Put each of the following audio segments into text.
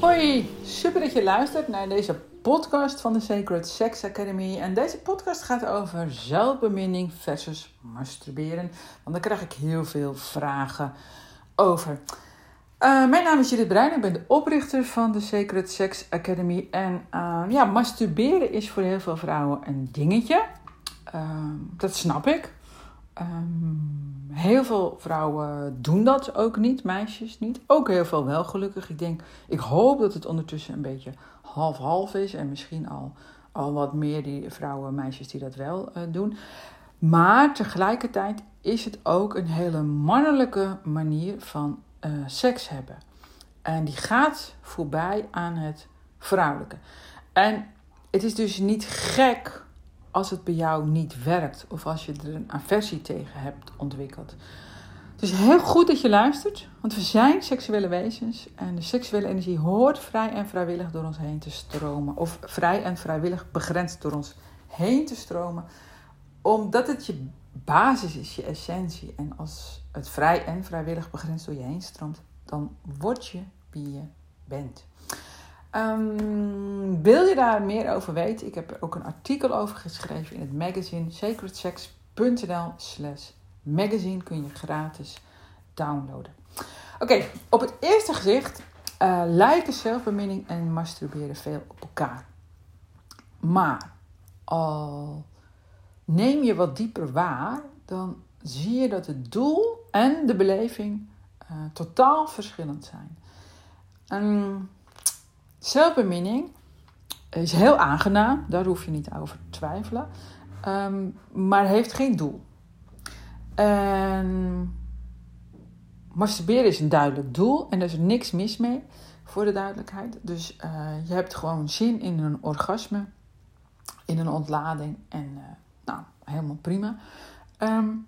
Hoi, super dat je luistert naar deze podcast van de Sacred Sex Academy. En deze podcast gaat over zelfbeminning versus masturberen. Want daar krijg ik heel veel vragen over. Uh, mijn naam is Judith Bruin, ik ben de oprichter van de Sacred Sex Academy. En uh, ja, masturberen is voor heel veel vrouwen een dingetje. Uh, dat snap ik. Um, heel veel vrouwen doen dat ook niet, meisjes niet. Ook heel veel wel gelukkig. Ik denk, ik hoop dat het ondertussen een beetje half-half is. En misschien al, al wat meer die vrouwen, meisjes die dat wel uh, doen. Maar tegelijkertijd is het ook een hele mannelijke manier van uh, seks hebben. En die gaat voorbij aan het vrouwelijke. En het is dus niet gek als het bij jou niet werkt of als je er een aversie tegen hebt ontwikkeld. Het is heel goed dat je luistert, want we zijn seksuele wezens en de seksuele energie hoort vrij en vrijwillig door ons heen te stromen. Of vrij en vrijwillig begrensd door ons heen te stromen, omdat het je basis is, je essentie. En als het vrij en vrijwillig begrensd door je heen stroomt, dan word je wie je bent. Um, wil je daar meer over weten? Ik heb er ook een artikel over geschreven in het magazine sacredsex.nl slash magazine kun je gratis downloaden. Oké, op het eerste gezicht uh, lijken zelfbeminning en masturberen veel op elkaar. Maar al neem je wat dieper waar, dan zie je dat het doel en de beleving uh, totaal verschillend zijn. Um, Zelfbeminning is heel aangenaam, daar hoef je niet over te twijfelen, um, maar heeft geen doel. En masturberen is een duidelijk doel en er is niks mis mee, voor de duidelijkheid. Dus uh, je hebt gewoon zin in een orgasme, in een ontlading en uh, nou, helemaal prima. Um,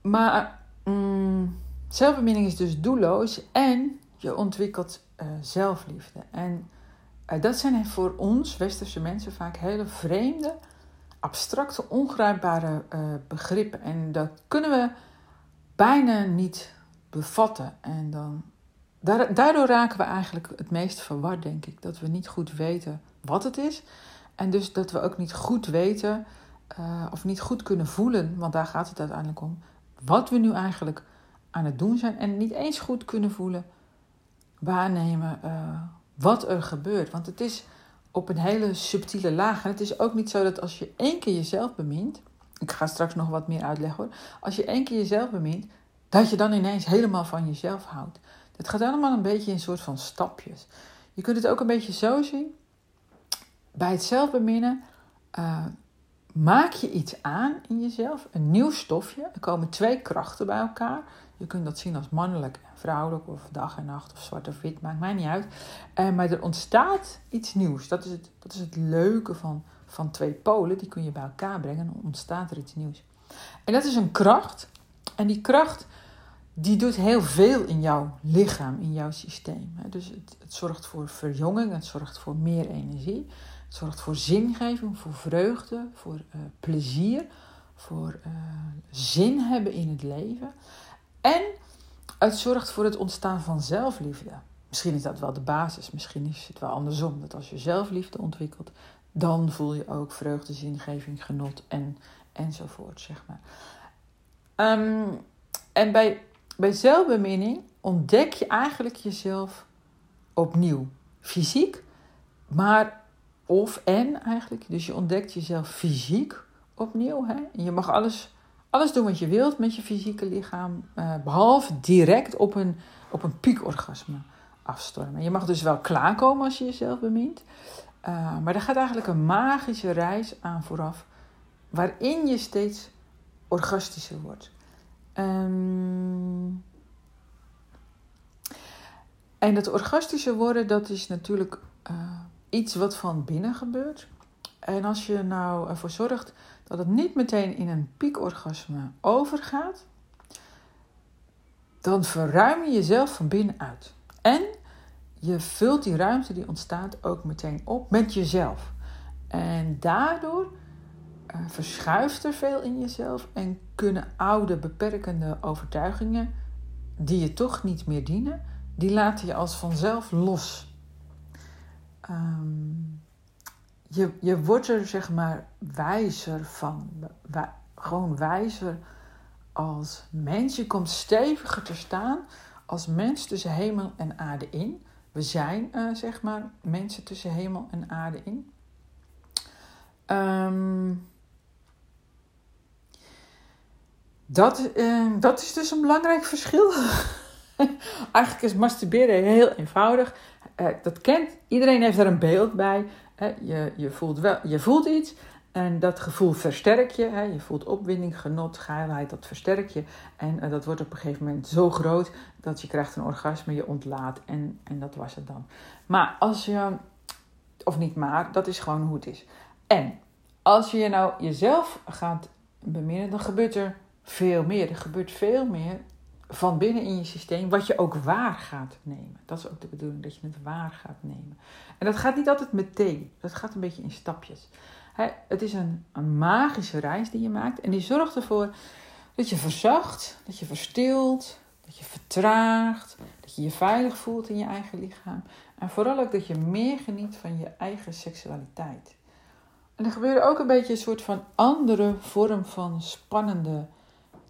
maar um, is dus doelloos en je ontwikkelt uh, zelfliefde. En uh, dat zijn voor ons, westerse mensen, vaak hele vreemde, abstracte, ongrijpbare uh, begrippen. En dat kunnen we bijna niet bevatten. En dan, daardoor raken we eigenlijk het meest verward, denk ik. Dat we niet goed weten wat het is. En dus dat we ook niet goed weten, of niet goed kunnen voelen, want daar gaat het uiteindelijk om, wat we nu eigenlijk aan het doen zijn. En niet eens goed kunnen voelen waarnemen uh, wat er gebeurt. Want het is op een hele subtiele laag. En het is ook niet zo dat als je één keer jezelf bemint. Ik ga straks nog wat meer uitleggen hoor. Als je één keer jezelf bemint, dat je dan ineens helemaal van jezelf houdt. Het gaat allemaal een beetje in soort van stapjes. Je kunt het ook een beetje zo zien. Bij het zelfbeminnen uh, maak je iets aan in jezelf, een nieuw stofje. Er komen twee krachten bij elkaar. Je kunt dat zien als mannelijk en vrouwelijk, of dag en nacht, of zwart of wit, maakt mij niet uit. Uh, maar er ontstaat iets nieuws. Dat is het, dat is het leuke van, van twee polen. Die kun je bij elkaar brengen en dan ontstaat er iets nieuws. En dat is een kracht. En die kracht die doet heel veel in jouw lichaam, in jouw systeem. Dus het, het zorgt voor verjonging, het zorgt voor meer energie. Het zorgt voor zingeving, voor vreugde, voor uh, plezier, voor uh, zin hebben in het leven. En het zorgt voor het ontstaan van zelfliefde. Misschien is dat wel de basis, misschien is het wel andersom. Dat als je zelfliefde ontwikkelt, dan voel je ook vreugde, zingeving, genot en, enzovoort, zeg maar. Um, en bij, bij zelfbeminning ontdek je eigenlijk jezelf opnieuw. Fysiek, maar of en eigenlijk. Dus je ontdekt jezelf fysiek opnieuw. Hè? je mag alles alles doen wat je wilt met je fysieke lichaam, uh, behalve direct op een, op een piekorgasme afstormen. Je mag dus wel klaarkomen als je jezelf bemint, uh, maar er gaat eigenlijk een magische reis aan vooraf, waarin je steeds orgastischer wordt. Um, en dat orgastische worden, dat is natuurlijk uh, iets wat van binnen gebeurt. En als je nou ervoor zorgt dat het niet meteen in een piekorgasme overgaat, dan verruim je jezelf van binnenuit. En je vult die ruimte die ontstaat ook meteen op met jezelf. En daardoor uh, verschuift er veel in jezelf en kunnen oude beperkende overtuigingen, die je toch niet meer dienen, die laten je als vanzelf los. Ehm, je, je wordt er zeg maar wijzer van, gewoon wijzer als mens. Je komt steviger te staan als mens tussen hemel en aarde in. We zijn uh, zeg maar mensen tussen hemel en aarde in. Um, dat, uh, dat is dus een belangrijk verschil. Eigenlijk is masturberen heel eenvoudig. Uh, dat kent iedereen, heeft er een beeld bij. Je, je, voelt wel, je voelt iets en dat gevoel versterk je. Je voelt opwinding, genot, geilheid, dat versterk je. En uh, dat wordt op een gegeven moment zo groot dat je krijgt een orgasme, je ontlaat en, en dat was het dan. Maar als je, of niet maar, dat is gewoon hoe het is. En als je nou jezelf gaat beminnen, dan gebeurt er veel meer. Er gebeurt veel meer van binnen in je systeem, wat je ook waar gaat nemen. Dat is ook de bedoeling, dat je het waar gaat nemen. En dat gaat niet altijd meteen, dat gaat een beetje in stapjes. Het is een, een magische reis die je maakt en die zorgt ervoor dat je verzacht, dat je verstilt, dat je vertraagt, dat je je veilig voelt in je eigen lichaam. En vooral ook dat je meer geniet van je eigen seksualiteit. En er gebeurt ook een beetje een soort van andere vorm van spannende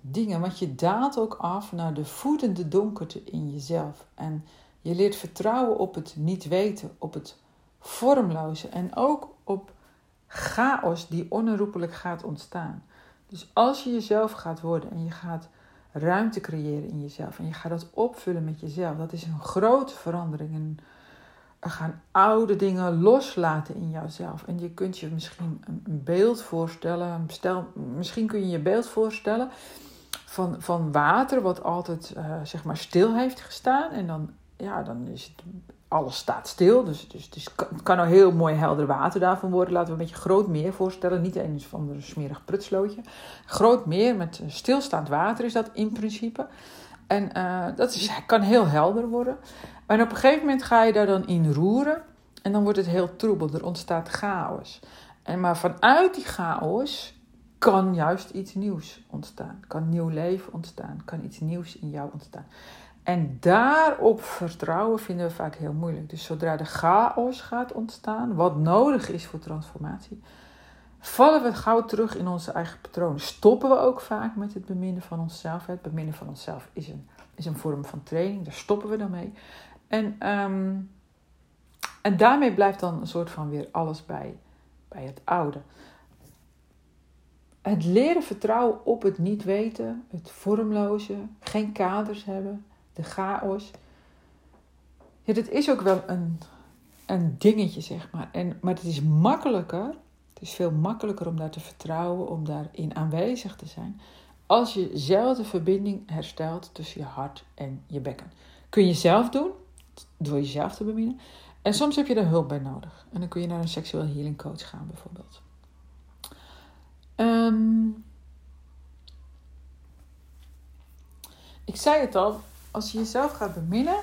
dingen. Want je daalt ook af naar de voedende donkerte in jezelf. En je leert vertrouwen op het niet weten, op het vormloze. En ook op chaos die onherroepelijk gaat ontstaan. Dus als je jezelf gaat worden en je gaat ruimte creëren in jezelf en je gaat dat opvullen met jezelf, dat is een grote verandering. En er gaan oude dingen loslaten in jouzelf. En je kunt je misschien een beeld voorstellen. Stel, misschien kun je je beeld voorstellen van, van water, wat altijd uh, zeg maar stil heeft gestaan. En dan, ja, dan is het alles staat stil. Dus, dus, het kan nou heel mooi helder water daarvan worden. Laten we een beetje groot meer voorstellen. Niet eens van een smerig prutslootje. Groot meer met stilstaand water is dat in principe. En uh, dat is, kan heel helder worden. En op een gegeven moment ga je daar dan in roeren. En dan wordt het heel troebel. Er ontstaat chaos. En maar vanuit die chaos kan juist iets nieuws ontstaan. Kan nieuw leven ontstaan. Kan iets nieuws in jou ontstaan. En daarop vertrouwen vinden we vaak heel moeilijk. Dus zodra de chaos gaat ontstaan, wat nodig is voor transformatie, vallen we gauw terug in onze eigen patronen. Stoppen we ook vaak met het beminnen van onszelf. Het beminnen van onszelf is een, is een vorm van training, daar stoppen we dan mee. En, um, en daarmee blijft dan een soort van weer alles bij, bij het oude. Het leren vertrouwen op het niet weten, het vormloze, geen kaders hebben, de chaos. Ja, dat is ook wel een, een dingetje, zeg maar. En, maar het is makkelijker, het is veel makkelijker om daar te vertrouwen, om daarin aanwezig te zijn, als je zelf de verbinding herstelt tussen je hart en je bekken. Kun je zelf doen, door jezelf te beminnen. En soms heb je daar hulp bij nodig. En dan kun je naar een seksueel healing coach gaan, bijvoorbeeld. Ehm, ik zei het al, als je jezelf gaat beminnen,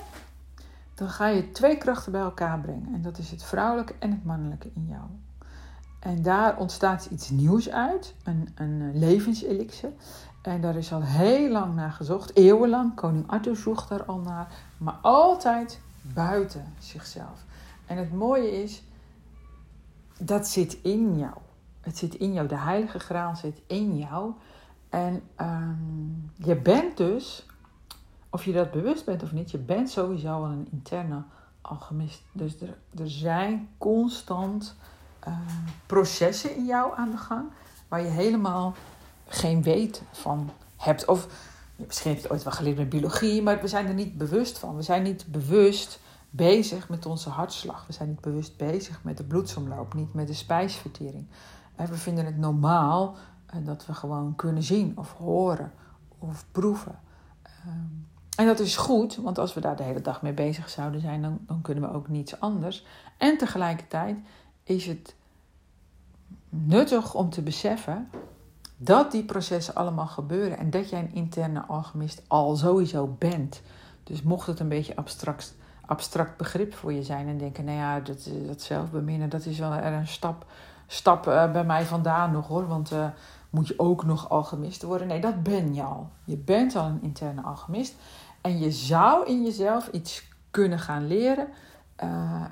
dan ga je twee krachten bij elkaar brengen. En dat is het vrouwelijke en het mannelijke in jou. En daar ontstaat iets nieuws uit, een, een levenselixer. En daar is al heel lang naar gezocht, eeuwenlang. Koning Arthur zocht daar al naar, maar altijd buiten zichzelf. En het mooie is, dat zit in jou. Het zit in jou, de heilige graal zit in jou. En um, je bent dus of je dat bewust bent of niet, je bent sowieso al een interne alchemist. Dus er, er zijn constant uh, processen in jou aan de gang waar je helemaal geen weet van hebt. Of misschien heb je het ooit wel geleerd met biologie, maar we zijn er niet bewust van. We zijn niet bewust bezig met onze hartslag. We zijn niet bewust bezig met de bloedsomloop, niet met de spijsvertering. We vinden het normaal uh, dat we gewoon kunnen zien of horen of proeven. Um, en dat is goed, want als we daar de hele dag mee bezig zouden zijn, dan, dan kunnen we ook niets anders. En tegelijkertijd is het nuttig om te beseffen dat die processen allemaal gebeuren en dat jij een interne alchemist al sowieso bent. Dus mocht het een beetje abstract, abstract begrip voor je zijn en denken, nou ja, dat, dat zelfbeminnen, dat is wel een stap, stap eh, bij mij vandaan nog hoor. Want uh, moet je ook nog alchemist worden? Nee, dat ben je al. Je bent al een interne alchemist. En je zou in jezelf iets kunnen gaan leren. Uh,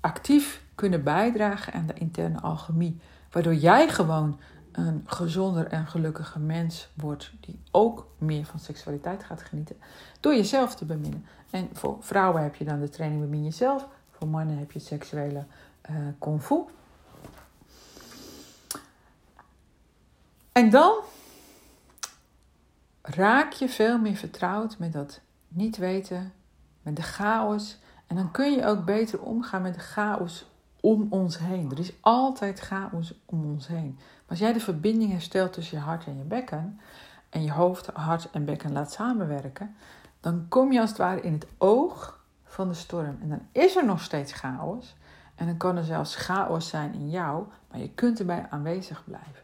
actief kunnen bijdragen aan de interne alchemie. Waardoor jij gewoon een gezonder en gelukkiger mens wordt. Die ook meer van seksualiteit gaat genieten. Door jezelf te beminnen. En voor vrouwen heb je dan de training Bemin Jezelf. Voor mannen heb je seksuele uh, kung fu. En dan raak je veel meer vertrouwd met dat niet weten, met de chaos. En dan kun je ook beter omgaan met de chaos om ons heen. Er is altijd chaos om ons heen. Maar als jij de verbinding herstelt tussen je hart en je bekken, en je hoofd, hart en bekken laat samenwerken, dan kom je als het ware in het oog van de storm. En dan is er nog steeds chaos. En dan kan er zelfs chaos zijn in jou, maar je kunt erbij aanwezig blijven.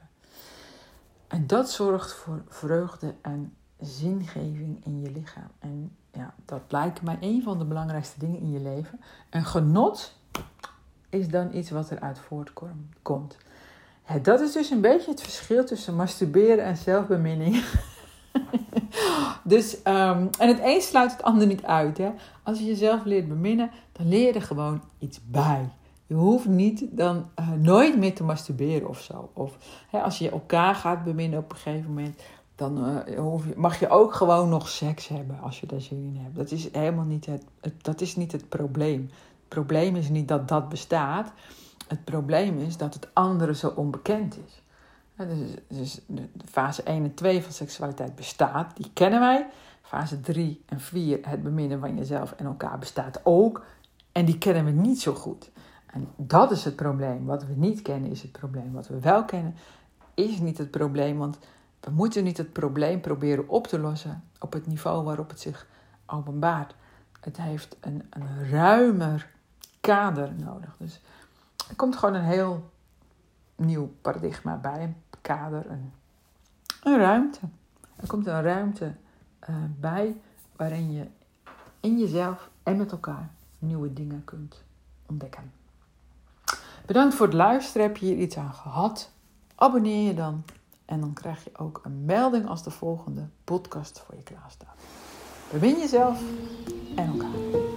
En dat zorgt voor vreugde en zingeving in je lichaam. En ja, dat lijkt mij een van de belangrijkste dingen in je leven. En genot is dan iets wat eruit voortkomt. dat is dus een beetje het verschil tussen masturberen en zelfbeminning. dus, um, en het een sluit het ander niet uit. Hè? Als je jezelf leert beminnen, dan leer je er gewoon iets bij. Je hoeft niet dan uh, nooit meer te masturberen of zo. Of hè, als je elkaar gaat beminnen op een gegeven moment, dan uh, hoef je, mag je ook gewoon nog seks hebben als je daar zin in hebt. Dat is helemaal niet het, het, dat is niet het probleem. Het probleem is niet dat dat bestaat. Het probleem is dat het andere zo onbekend is. Dus, dus de fase 1 en 2 van seksualiteit bestaat, die kennen wij. Fase 3 en 4, het beminnen van jezelf en elkaar, bestaat ook. En die kennen we niet zo goed. En dat is het probleem. Wat we niet kennen is het probleem. Wat we wel kennen is niet het probleem. Want we moeten niet het probleem proberen op te lossen op het niveau waarop het zich openbaart. Het heeft een, een ruimer kader nodig. Dus er komt gewoon een heel nieuw paradigma bij. Een kader, een, een ruimte. Er komt een ruimte uh, bij waarin je in jezelf en met elkaar nieuwe dingen kunt ontdekken. Bedankt voor het luisteren. Heb je hier iets aan gehad? Abonneer je dan. En dan krijg je ook een melding als de volgende podcast voor je klaar staat. Bemin jezelf en elkaar.